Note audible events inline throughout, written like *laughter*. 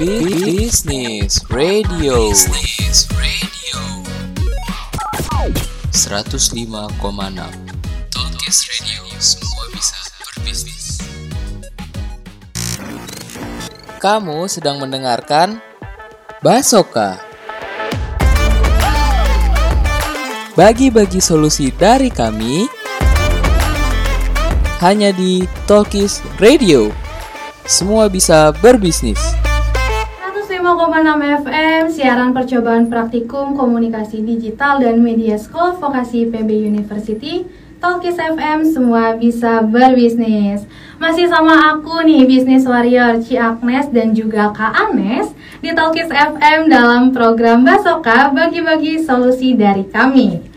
Bisnis Radio. Bisnis Radio. 105,6 Talkis Radio. Semua bisa berbisnis. Kamu sedang mendengarkan Basoka. Bagi-bagi solusi dari kami hanya di Talkis Radio. Semua bisa berbisnis. 105,6 FM, siaran percobaan praktikum komunikasi digital dan media School Vokasi PB University, Talkis FM, semua bisa berbisnis. Masih sama aku nih, Bisnis Warrior Ci Agnes dan juga Kak Anes di Talkis FM dalam program Basoka bagi-bagi solusi dari kami.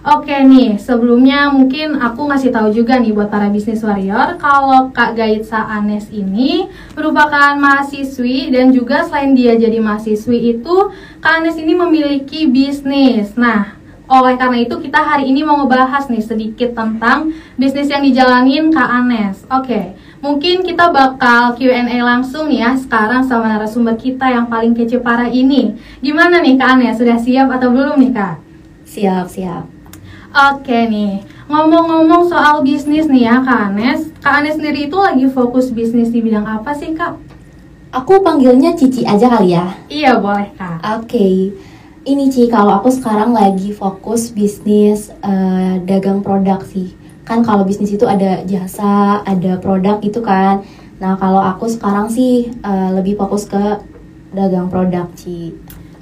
Oke nih, sebelumnya mungkin aku ngasih tahu juga nih buat para bisnis warrior kalau Kak Gaitsa Anes ini merupakan mahasiswi dan juga selain dia jadi mahasiswi itu Kak Anes ini memiliki bisnis. Nah, oleh karena itu kita hari ini mau ngebahas nih sedikit tentang bisnis yang dijalanin Kak Anes. Oke, mungkin kita bakal Q&A langsung ya sekarang sama narasumber kita yang paling kece parah ini. Gimana nih Kak Anes? Sudah siap atau belum nih Kak? Siap, siap. Oke nih, ngomong-ngomong soal bisnis nih ya Kak Anes Kak Anes sendiri itu lagi fokus bisnis di bidang apa sih Kak? Aku panggilnya Cici aja kali ya. Iya boleh Kak Oke. Ini Ci, kalau aku sekarang lagi fokus bisnis eh, dagang produk sih. Kan kalau bisnis itu ada jasa, ada produk gitu kan. Nah, kalau aku sekarang sih eh, lebih fokus ke dagang produk, Ci.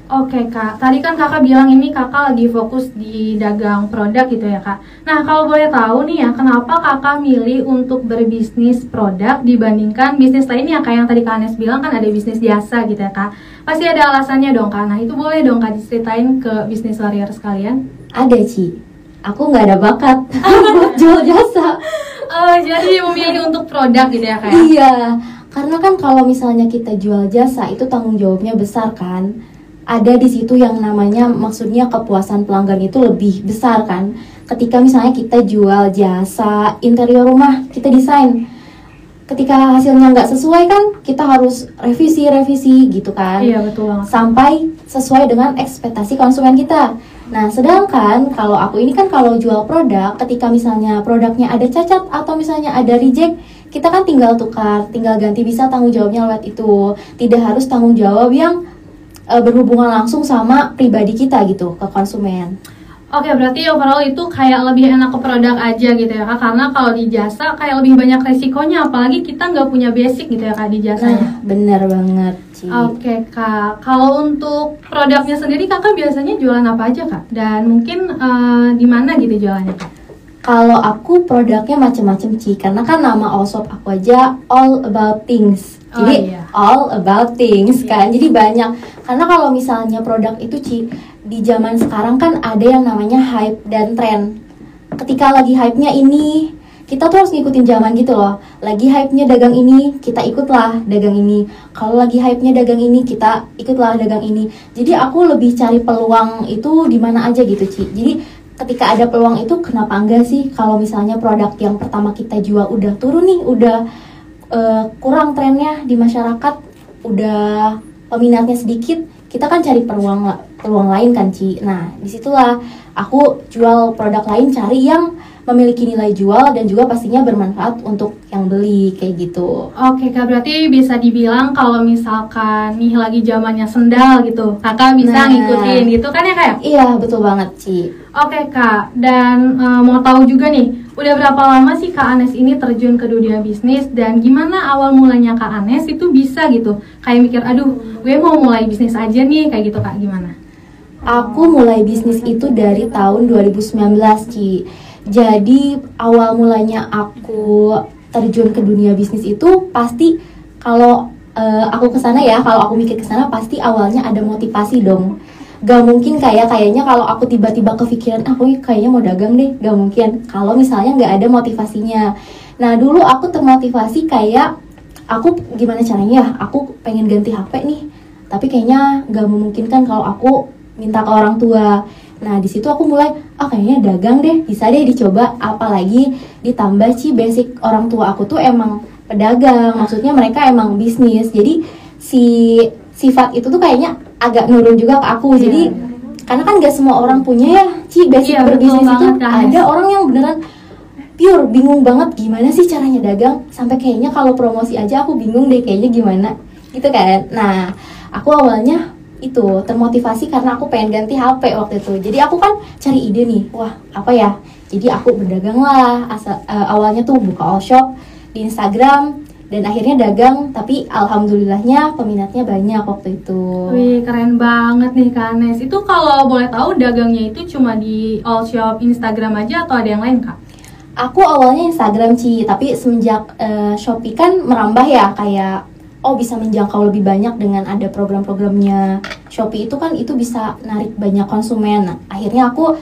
Oke Kak, tadi kan Kakak bilang ini Kakak lagi fokus di dagang produk gitu ya Kak Nah kalau boleh tahu nih ya, kenapa Kakak milih untuk berbisnis produk dibandingkan bisnis lainnya Kak Yang tadi Kak Anes bilang kan ada bisnis jasa gitu ya Kak Pasti ada alasannya dong Kak, nah itu boleh dong Kak diceritain ke bisnis warrior sekalian Ada, Ci. Aku nggak ada bakat buat *laughs* jual jasa. Oh jadi memilih untuk produk gitu ya Kak ya? Iya, karena kan kalau misalnya kita jual jasa itu tanggung jawabnya besar kan. Ada di situ yang namanya maksudnya kepuasan pelanggan itu lebih besar kan. Ketika misalnya kita jual jasa interior rumah, kita desain. Ketika hasilnya nggak sesuai kan, kita harus revisi-revisi gitu kan. Iya betul banget Sampai sesuai dengan ekspektasi konsumen kita. Nah, sedangkan kalau aku ini kan kalau jual produk, ketika misalnya produknya ada cacat atau misalnya ada reject, kita kan tinggal tukar, tinggal ganti bisa tanggung jawabnya lewat itu. Tidak harus tanggung jawab yang eh, berhubungan langsung sama pribadi kita gitu ke konsumen. Oke, berarti overall itu kayak lebih enak ke produk aja gitu ya kak Karena kalau di jasa kayak lebih banyak resikonya Apalagi kita nggak punya basic gitu ya kak di jasanya Nah, bener banget. Oke kak, kalau untuk produknya sendiri kakak biasanya jualan apa aja kak? Dan mungkin eh, di mana gitu jualannya kak? Kalau aku produknya macam-macam Ci, karena kan nama all shop aku aja all about things. Oh, Jadi iya. all about things Iya. kan. Jadi banyak. Karena kalau misalnya produk itu Ci, di zaman sekarang kan ada yang namanya hype dan tren. Ketika lagi hype-nya ini, kita tuh harus ngikutin zaman gitu loh. Lagi hype-nya dagang ini, kita ikutlah dagang ini. Kalau lagi hype-nya dagang ini, kita ikutlah dagang ini. Jadi aku lebih cari peluang itu di mana aja gitu, Ci. Jadi ketika ada peluang itu kenapa enggak sih kalau misalnya produk yang pertama kita jual udah turun nih, udah eh, kurang trennya di masyarakat, udah peminatnya sedikit, kita kan cari peluang peluang lain kan Ci. Nah di situlah aku jual produk lain cari yang memiliki nilai jual dan juga pastinya bermanfaat untuk yang beli kayak gitu. Oke kak, berarti bisa dibilang kalau misalkan nih lagi zamannya sendal gitu Kakak bisa Nah. ngikutin gitu kan ya kak? ya? Iya betul banget Ci. Oke kak, dan eh, mau tahu juga nih Udah berapa lama sih Kak Anes ini terjun ke dunia bisnis Dan gimana awal mulanya Kak Anes itu bisa gitu Kayak mikir, aduh gue mau mulai bisnis aja nih Kayak gitu kak, gimana? Aku mulai bisnis itu dari tahun 2019, Ci. Jadi awal mulanya aku terjun ke dunia bisnis itu pasti kalau eh, aku ke sana ya, kalau aku mikir ke sana pasti awalnya ada motivasi dong. Gak mungkin kayak kayaknya kalau aku tiba-tiba kepikiran aku kayaknya mau dagang deh, gak mungkin. Kalau misalnya nggak ada motivasinya. Nah dulu aku termotivasi kayak aku gimana caranya ya, aku pengen ganti HP nih, tapi kayaknya nggak memungkinkan kalau aku minta ke orang tua. Nah, di situ aku mulai, ah kayaknya dagang deh, bisa deh dicoba. Apalagi ditambah sih basic orang tua aku tuh emang pedagang, maksudnya mereka emang bisnis. Jadi si sifat itu tuh kayaknya agak nurun juga ke aku. Iya. jadi karena kan gak semua orang punya ya Ci. Basic Iya, betul berbisnis itu banget, Kak. ada orang yang beneran pure bingung banget gimana sih caranya dagang. Sampai kayaknya kalau promosi aja aku bingung deh kayaknya gimana. Gitu kan. Nah aku awalnya itu termotivasi karena aku pengen ganti HP waktu itu. Jadi aku kan cari ide nih wah apa ya? Jadi aku berdagang lah asal eh, awalnya tuh buka all shop di Instagram dan akhirnya dagang tapi alhamdulillahnya peminatnya banyak waktu itu Wih, keren banget nih Kak Anes. Itu kalau boleh tahu dagangnya itu cuma di all shop Instagram aja atau ada yang lain Kak? Aku awalnya Instagram Ci, tapi semenjak eh, Shopee kan merambah ya kayak oh bisa menjangkau lebih banyak dengan ada program-programnya Shopee itu kan itu bisa narik banyak konsumen. Nah, akhirnya aku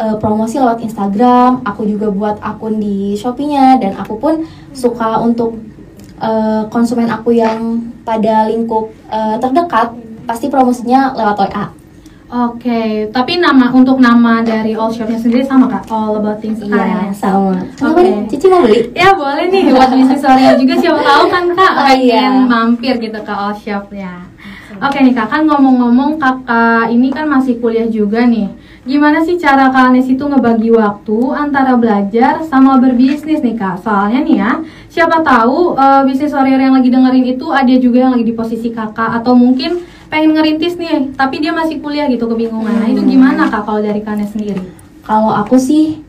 eh, promosi lewat Instagram, aku juga buat akun di Shopee-nya dan aku pun suka untuk eh, konsumen aku yang pada lingkup eh, terdekat pasti promosinya lewat WA. Oke, tapi nama untuk nama dari all shopnya sendiri sama Kak? All about things Iya, Anes. sama. Oke. nih? Cici mau beli? Ya boleh nih buat bisnis Wario juga siapa tahu kan Kak *laughs* Oh, pengen iya. mampir gitu ke all shop ya. Oke nih Kak, kan ngomong-ngomong kakak ini kan masih kuliah juga nih. Gimana sih cara Kak Anes itu ngebagi waktu antara belajar sama berbisnis nih Kak? Soalnya nih ya, siapa tahu eh, bisnis warrior yang lagi dengerin itu ada juga yang lagi di posisi kakak atau mungkin pengen ngerintis nih, tapi dia masih kuliah gitu kebingungan. Nah itu gimana Kak kalau dari Kak Anes sendiri? Kalau aku sih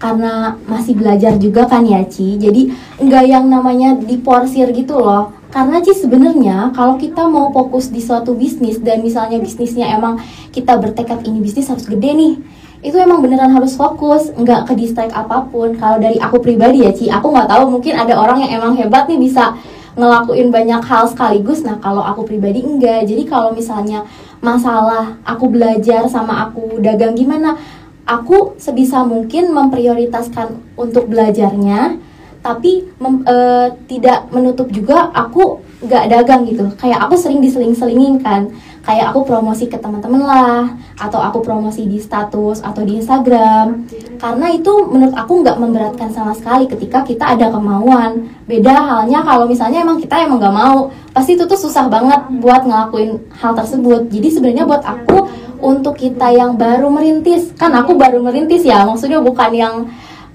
karena masih belajar juga kan ya Ci, jadi nggak yang namanya diporsir gitu loh. Karena Ci sebenarnya kalau kita mau fokus di suatu bisnis dan misalnya bisnisnya emang kita bertekad ini bisnis harus gede nih, itu emang beneran harus fokus, nggak ke distract apa pun. Kalau dari aku pribadi ya Ci, aku nggak tahu mungkin ada orang yang emang hebat nih bisa ngelakuin banyak hal sekaligus. Nah kalau aku pribadi enggak. Jadi kalau misalnya masalah aku belajar sama aku dagang gimana, aku sebisa mungkin memprioritaskan untuk belajarnya tapi mem- eh, tidak menutup juga aku nggak dagang gitu. Kayak aku sering diseling-selingin kan. Kayak aku promosi ke teman-teman lah atau aku promosi di status atau di Instagram. Karena itu menurut aku nggak memberatkan sama sekali ketika kita ada kemauan. Beda halnya kalau misalnya emang kita emang nggak mau pasti itu tuh susah banget buat ngelakuin hal tersebut. Jadi sebenarnya buat aku untuk kita yang baru merintis kan aku baru merintis ya maksudnya bukan yang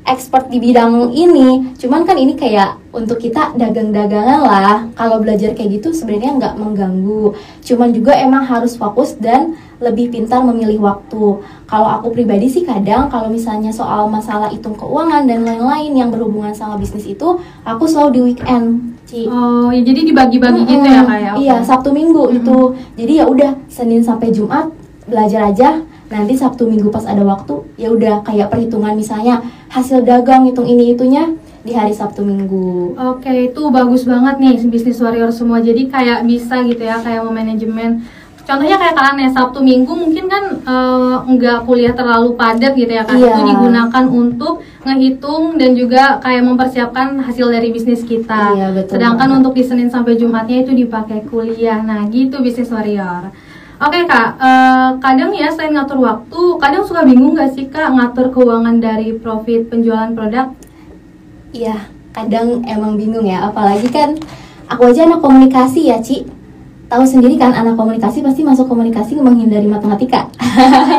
expert di bidang ini cuman kan ini kayak untuk kita dagang-dagangan lah kalau belajar kayak gitu sebenarnya nggak mengganggu cuman juga emang harus fokus dan lebih pintar memilih waktu kalau aku pribadi sih kadang kalau misalnya soal masalah hitung keuangan dan lain-lain yang berhubungan sama bisnis itu aku selalu di weekend Ci. Oh, ya jadi dibagi-bagi gitu ya kayak. Iya, Sabtu Minggu itu. Jadi ya udah Senin sampai Jumat belajar aja. Nanti Sabtu Minggu pas ada waktu ya udah kayak perhitungan misalnya hasil dagang hitung ini itunya di hari Sabtu Minggu. Oke, itu bagus banget nih bisnis warrior semua. Jadi kayak bisa gitu ya, kayak memanajemen. Contohnya kayak kalian ya Sabtu Minggu mungkin kan eh, nggak kuliah terlalu padat gitu ya kan. Iya. Itu digunakan untuk ngehitung dan juga kayak mempersiapkan hasil dari bisnis kita. Iya, betul Sedangkan banget. untuk di Senin sampai Jumatnya itu dipakai kuliah. Nah, gitu bisnis warrior. Oke kak, eh, kadang ya selain ngatur waktu, kadang suka bingung gak sih kak ngatur keuangan dari profit penjualan produk? Iya, kadang emang bingung ya, apalagi kan aku aja anak komunikasi ya, Ci. Tahu sendiri kan anak komunikasi pasti masuk komunikasi menghindari matematika.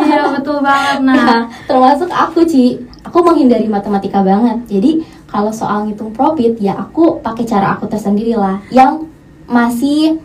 iya betul banget. Nah, Nah, termasuk aku Ci, aku menghindari matematika banget. Jadi kalau soal ngitung profit ya aku pakai cara aku tersendiri lah, yang masih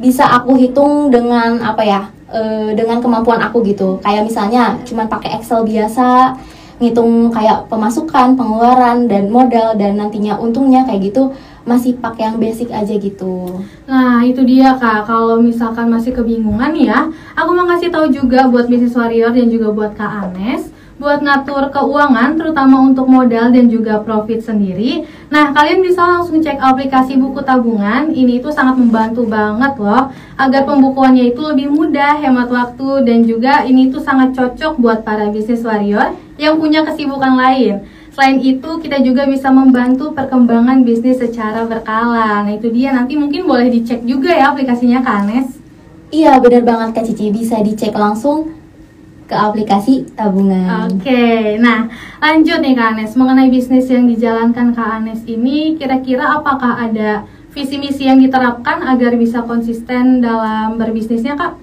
bisa aku hitung dengan apa ya, eh, dengan kemampuan aku gitu. Kayak misalnya cuman pakai Excel biasa, ngitung kayak pemasukan, pengeluaran dan modal dan nantinya untungnya kayak gitu masih pakai yang basic aja gitu. Nah, itu dia Kak. Kalau misalkan masih kebingungan ya, aku mau kasih tahu juga buat bisnis warrior dan juga buat Kak Anes buat ngatur keuangan terutama untuk modal dan juga profit sendiri. Nah, kalian bisa langsung cek aplikasi buku tabungan. Ini itu sangat membantu banget loh agar pembukuannya itu lebih mudah, hemat waktu dan juga ini itu sangat cocok buat para bisnis warrior yang punya kesibukan lain. Selain itu, kita juga bisa membantu perkembangan bisnis secara berkala. Nah, itu dia nanti mungkin boleh dicek juga ya aplikasinya Kak Anes. Iya benar banget Kak Cici bisa dicek langsung ke aplikasi tabungan. Oke, nah lanjut nih Kak Anes mengenai bisnis yang dijalankan Kak Anes ini kira-kira apakah ada visi misi yang diterapkan agar bisa konsisten dalam berbisnisnya kak?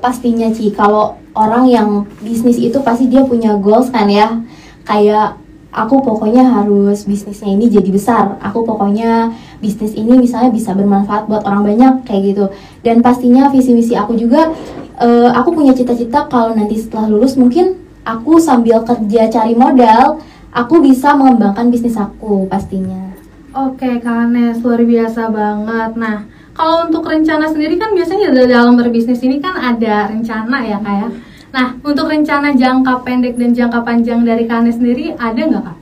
Pastinya Ci, kalau orang yang bisnis itu pasti dia punya goals kan ya. Kayak aku pokoknya harus bisnisnya ini jadi besar. Aku pokoknya bisnis ini misalnya bisa bermanfaat buat orang banyak kayak gitu. Dan pastinya visi misi aku juga eh, aku punya cita-cita kalau nanti setelah lulus mungkin aku sambil kerja cari modal, aku bisa mengembangkan bisnis aku pastinya. Oke Kak Anes, luar biasa banget. Nah, kalau untuk rencana sendiri kan biasanya da- dalam berbisnis ini kan ada rencana ya Kak ya. Nah, untuk rencana jangka pendek dan jangka panjang dari Kak Anes sendiri ada nggak Kak?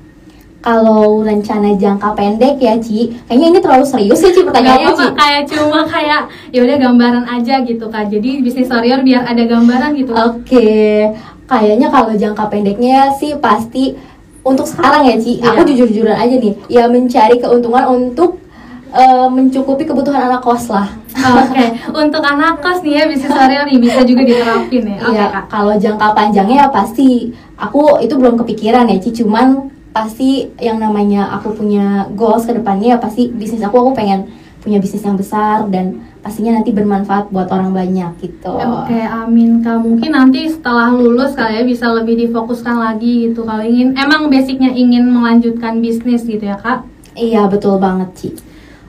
Kalau rencana jangka pendek ya Ci, kayaknya ini terlalu serius ya Ci pertanyaannya Ci. kayak cuma kayak ya udah gambaran aja gitu Kak. Jadi bisnis warrior biar ada gambaran gitu. Oke, kayaknya kalau jangka pendeknya sih pasti untuk sekarang ya Ci, aku Iya. jujur-jujuran aja nih, ya mencari keuntungan untuk eh, mencukupi kebutuhan anak kos lah. Oke, untuk anak kos nih ya bisnis warrior nih bisa juga diterapin ya. Oke Iya, Kak. kalau jangka panjangnya ya pasti aku itu belum kepikiran ya Ci, cuman pasti yang namanya aku punya goals ke depannya ya pasti bisnis aku aku pengen punya bisnis yang besar dan pastinya nanti bermanfaat buat orang banyak gitu. Oke, amin Kak. Mungkin nanti setelah lulus kali ya bisa lebih difokuskan lagi gitu. Kalau ingin emang basicnya ingin melanjutkan bisnis gitu ya Kak. Iya, betul banget Ci.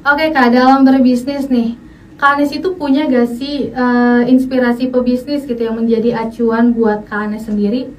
Oke Kak, dalam berbisnis nih, Kak Anes itu punya gak sih eh, inspirasi pebisnis gitu yang menjadi acuan buat Kak Anes sendiri?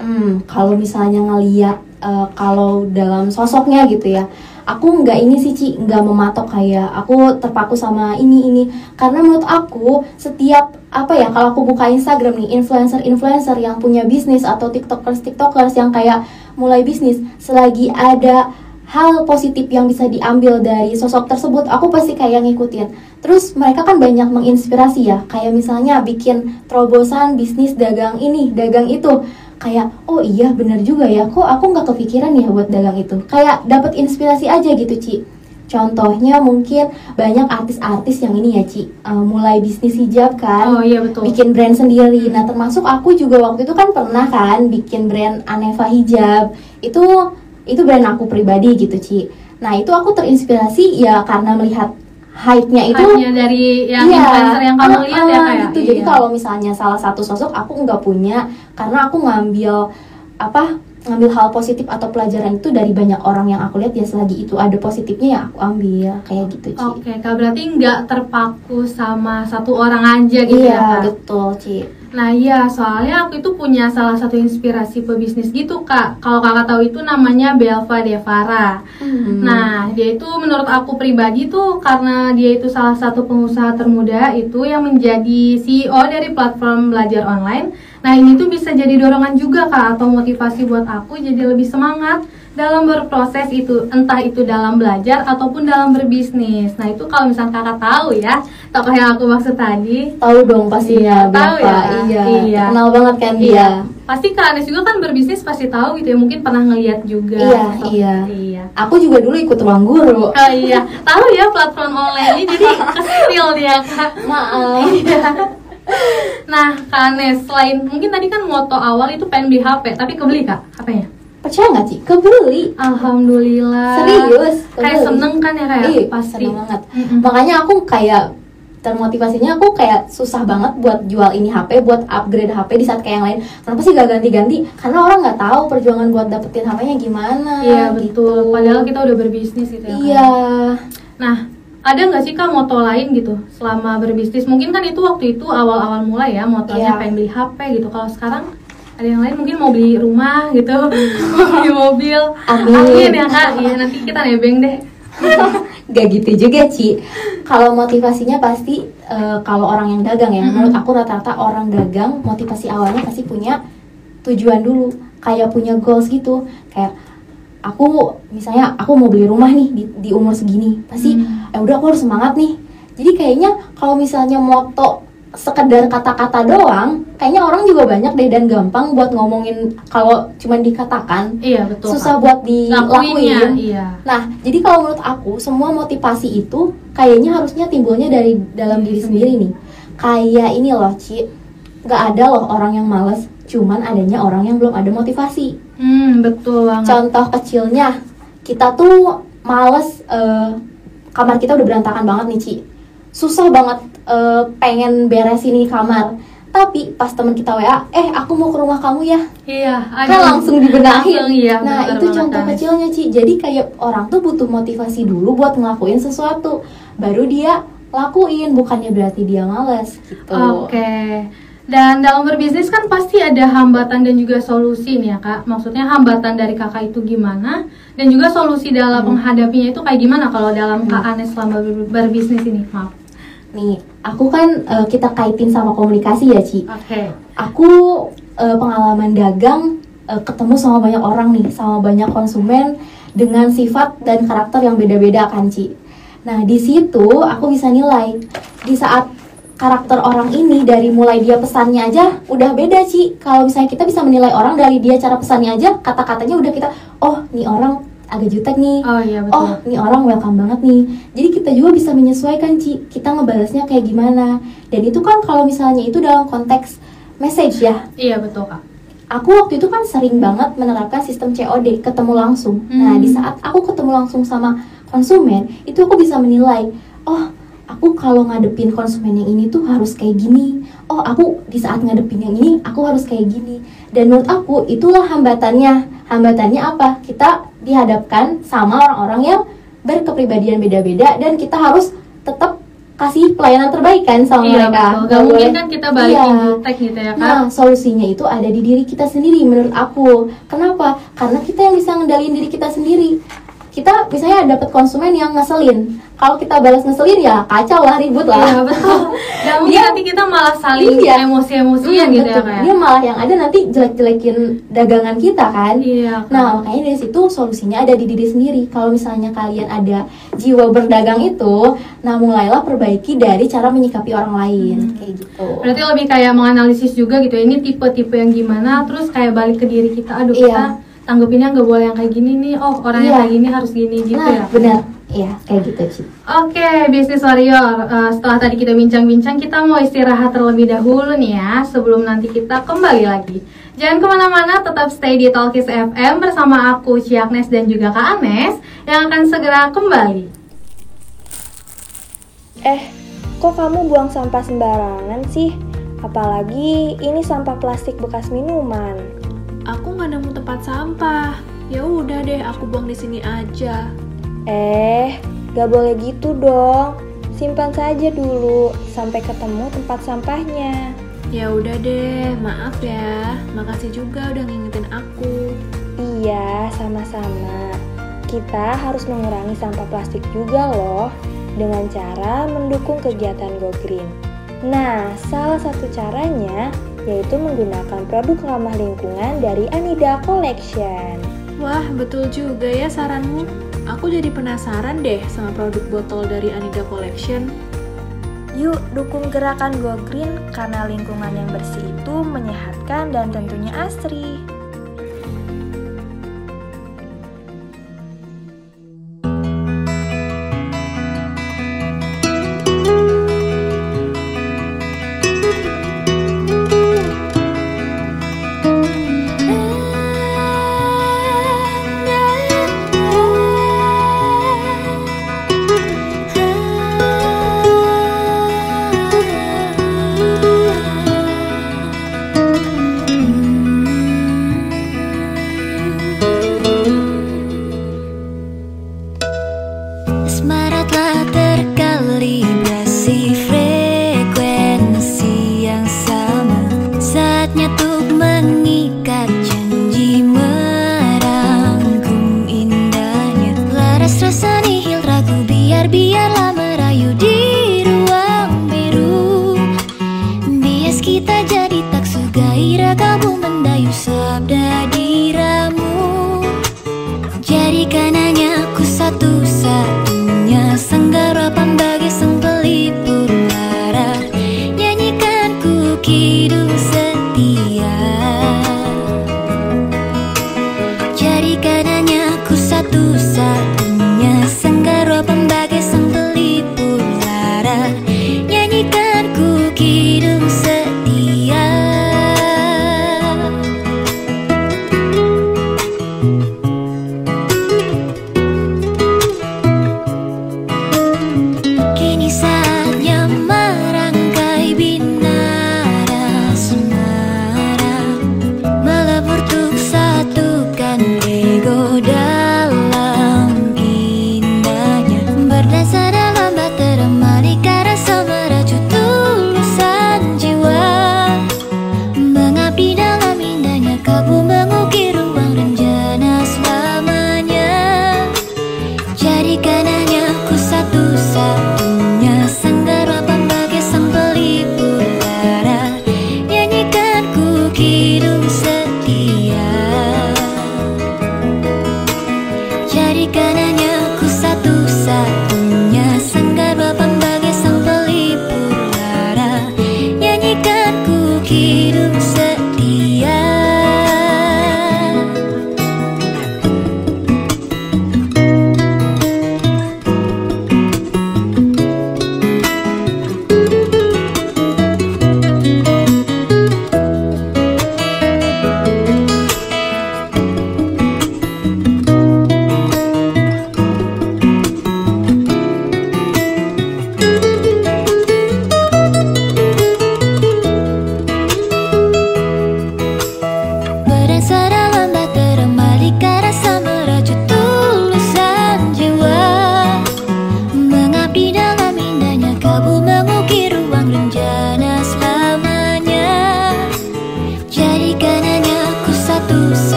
Hmm, kalau misalnya ngeliat eh, kalau dalam sosoknya gitu ya, aku nggak ini sih Ci, nggak mematok kayak aku terpaku sama ini ini. Karena menurut aku setiap apa ya kalau aku buka Instagram nih influencer-influencer yang punya bisnis atau tiktokers tiktokers yang kayak mulai bisnis, selagi ada hal positif yang bisa diambil dari sosok tersebut, aku pasti kayak ngikutin. Terus mereka kan banyak menginspirasi ya, kayak misalnya bikin terobosan bisnis dagang ini, dagang itu kayak oh iya bener juga ya. Kok aku nggak kepikiran ya buat dagang itu? Kayak dapat inspirasi aja gitu Ci. Contohnya mungkin banyak artis-artis yang ini ya Ci. Eh, mulai bisnis hijab kan. Oh iya betul. bikin brand sendiri. Nah termasuk aku juga waktu itu kan pernah kan bikin brand Aneva hijab. Itu itu brand aku pribadi gitu Ci. Nah itu aku terinspirasi ya karena melihat hype-nya itu Hype-nya dari yang influencer yang kamu ah, lihat ya ah, Kak ya? gitu. Jadi Iya. kalau misalnya salah satu sosok aku nggak punya karena aku ngambil apa ngambil hal positif atau pelajaran itu dari banyak orang yang aku lihat ya selagi itu ada positifnya ya aku ambil kayak gitu Ci. Oke Kak, berarti nggak terpaku sama satu orang aja gitu iya ya Kak? betul Ci. Nah iya, soalnya aku itu punya salah satu inspirasi pebisnis gitu kak. Kalau kakak tahu itu namanya Belva Devara. Hmm. Nah dia itu menurut aku pribadi tuh karena dia itu salah satu pengusaha termuda itu yang menjadi CEO dari platform belajar online. Nah ini tuh bisa jadi dorongan juga kak atau motivasi buat aku jadi lebih semangat dalam berproses itu entah itu dalam belajar ataupun dalam berbisnis. Nah itu kalau misalnya kakak tahu ya tokoh yang aku maksud tadi. tahu dong pastinya Iya, tahu ya? iya, Iya. kenal banget kan dia Iya. Pasti Kak Anes juga kan berbisnis pasti tahu gitu ya. Mungkin pernah ngeliat juga. Iya, So, iya. Iya. aku juga dulu ikut ruang guru Oh iya, tahu ya platform online ini jadi *laughs* kesil dia Kak. maaf Iya. Nah, Kak Anes, selain mungkin tadi kan moto awal itu pengen beli HP, tapi kebeli Kak HP-nya? percaya nggak Ci kebeli Alhamdulillah. serius Kayak kebeli. seneng kan ya kayak Ih, pasti. seneng banget Mm-mm. makanya aku kayak termotivasinya aku kayak susah banget buat jual ini HP buat upgrade HP di saat kayak yang lain kenapa sih gak ganti-ganti karena orang nggak tahu perjuangan buat dapetin HP-nya gimana Iya gitu. betul. Padahal kita udah berbisnis gitu ya. Iya Nah, ada nggak sih kak moto lain gitu selama berbisnis? Mungkin kan itu waktu itu awal-awal mulai ya motonya Iya. pengen beli HP gitu. Kalau sekarang ada yang lain mungkin mau beli rumah gitu, *laughs* mau beli mobil. Amin. ya kak. Iya nanti kita nebeng deh. *laughs* gak gitu juga Ci kalau motivasinya pasti eh, kalau orang yang dagang ya Mm-mm. menurut aku rata-rata orang dagang motivasi awalnya pasti punya tujuan dulu kayak punya goals gitu kayak aku misalnya aku mau beli rumah nih di, di umur segini pasti Hmm. ya udah aku harus semangat nih jadi kayaknya kalau misalnya moto sekedar kata-kata doang kayaknya orang juga banyak deh dan gampang buat ngomongin kalau cuman dikatakan Iya betul. susah Kak. buat dilakuin Iya. Nah, jadi kalau menurut aku semua motivasi itu kayaknya harusnya timbulnya dari dalam diri sendiri nih. Kayak ini loh, Ci. Gak ada loh orang yang males, cuman adanya orang yang belum ada motivasi. Hmm betul banget. Contoh kecilnya, kita tuh males eh, kamar kita udah berantakan banget nih Ci susah banget eh, pengen beresin ini kamar tapi pas temen kita WA eh aku mau ke rumah kamu ya Iya, kan langsung dibenahin Langsung, iya, nah bener itu banget, contoh Anes. kecilnya Ci jadi kayak orang tuh butuh motivasi dulu buat ngelakuin sesuatu baru dia lakuin bukannya berarti dia males gitu Oke. Dan dalam berbisnis kan pasti ada hambatan dan juga solusi nih ya kak. Maksudnya hambatan dari kakak itu gimana dan juga solusi dalam Hmm. menghadapinya itu kayak gimana kalau dalam kak Anes selama ber- berbisnis ini? Maaf. nih aku kan eh, kita kaitin sama komunikasi ya Ci Oke. aku eh, pengalaman dagang eh, ketemu sama banyak orang nih, sama banyak konsumen dengan sifat dan karakter yang beda-beda kan, Ci. Nah, di situ aku bisa nilai di saat karakter orang ini dari mulai dia pesannya aja udah beda, Ci. Kalau misalnya kita bisa menilai orang dari dia cara pesannya aja, kata-katanya udah kita, oh, nih orang agak jutek nih. Oh iya betul. Oh, nih orang welcome banget nih. Jadi kita juga bisa menyesuaikan, Ci. Kita ngebalasnya kayak gimana. Dan itu kan kalau misalnya itu dalam konteks message ya. Iya betul kak. Aku waktu itu kan sering banget menerapkan sistem COD, ketemu langsung. Nah, Hmm. di saat aku ketemu langsung sama konsumen, itu aku bisa menilai, oh, aku kalau ngadepin konsumen yang ini tuh harus kayak gini. Oh, aku di saat ngadepin yang ini, aku harus kayak gini. Dan menurut aku, itulah hambatannya. Hambatannya apa? Kita dihadapkan sama orang-orang yang berkepribadian beda-beda dan kita harus tetap kasih pelayanan terbaik kan sama iya mereka. betul. Gak Nggak mungkin kan kita balikin Iya. jutek gitu ya kak. Nah, solusinya itu ada di diri kita sendiri menurut aku. Kenapa? Karena kita yang bisa ngendalin diri kita sendiri. Kita misalnya dapat konsumen yang ngeselin. Kalau kita balas ngeselin ya kacau lah, ribut lah. Iya betul. Gak mungkin Dia- nanti kita malah saling Iya. emosi-emosian Hmm, gitu ya betul. ya? Dia malah yang ada nanti jelek-jelekin dagangan kita kan. Iya. Nah, makanya dari situ solusinya ada di diri sendiri. Kalau misalnya kalian ada jiwa berdagang itu, nah mulailah perbaiki dari cara menyikapi orang lain, Hmm. kayak gitu. Berarti lebih kayak menganalisis juga gitu ya. Ini tipe-tipe yang gimana, terus kayak balik ke diri kita. Aduh Iya. kita tanggepinnya nggak boleh yang kayak gini nih. Oh orang yang Iya. kayak gini harus gini gitu nah, ya. benar. Iya, kayak gitu, Ci. Oke, bisnis warrior. Eh, setelah tadi kita bincang-bincang, kita mau istirahat terlebih dahulu nih ya, sebelum nanti kita kembali lagi. Jangan ke mana-mana, tetap stay di Talkis FM bersama aku, Ciaknes dan juga Kak Anes, yang akan segera kembali. Eh, kok kamu buang sampah sembarangan sih? Apalagi ini sampah plastik bekas minuman. Aku nggak nemu tempat sampah. Ya udah deh, aku buang di sini aja. Eh, gak boleh gitu dong. Simpan saja dulu sampai ketemu tempat sampahnya. Ya udah deh, maaf ya. Makasih juga udah ngingetin aku. Iya, sama-sama. Kita harus mengurangi sampah plastik juga loh dengan cara mendukung kegiatan Go Green. Nah, salah satu caranya yaitu menggunakan produk ramah lingkungan dari Anida Collection. Wah, betul juga ya saranmu. Aku jadi penasaran deh sama produk botol dari Anida Collection. Yuk dukung gerakan Go Green karena lingkungan yang bersih itu menyehatkan dan tentunya asri.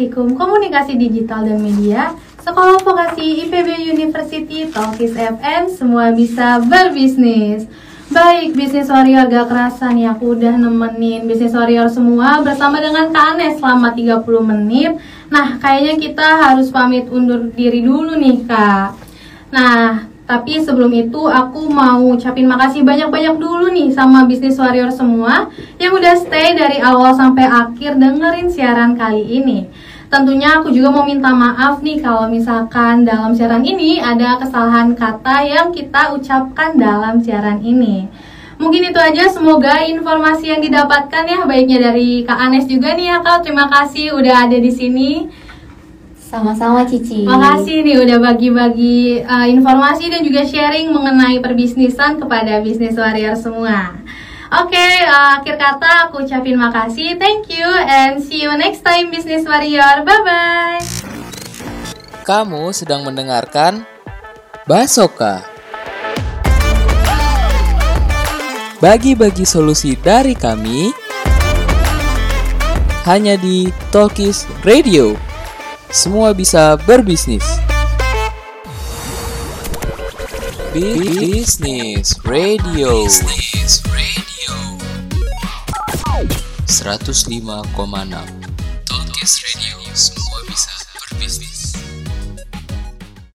Praktikum komunikasi digital dan media, Sekolah Vokasi IPB University, Talkis FM, semua bisa berbisnis. Baik, bisnis warrior gak kerasa nih aku udah nemenin bisnis warrior semua bersama dengan Kak Anes selama 30 menit. Nah, kayaknya kita harus pamit undur diri dulu nih, Kak. Nah, tapi sebelum itu aku mau ucapin makasih banyak-banyak dulu nih sama bisnis warrior semua yang udah stay dari awal sampai akhir dengerin siaran kali ini. Tentunya aku juga mau minta maaf nih kalau misalkan dalam siaran ini ada kesalahan kata yang kita ucapkan dalam siaran ini. Mungkin itu aja, semoga informasi yang didapatkan ya baiknya dari Kak Anes juga nih ya Kak. Terima kasih udah ada di sini. Sama-sama Cici. Makasih nih udah bagi-bagi uh, informasi dan juga sharing mengenai perbisnisan kepada bisnis warrior semua. Oke, okay, uh, akhir kata aku ucapin makasih, thank you, and see you next time bisnis warrior. Bye bye. Kamu sedang mendengarkan Basoka. Bagi-bagi solusi dari kami hanya di Talkies Radio semua bisa berbisnis. Bisnis Radio. Bisnis Radio. 105,6. Talkies Radio. Semua bisa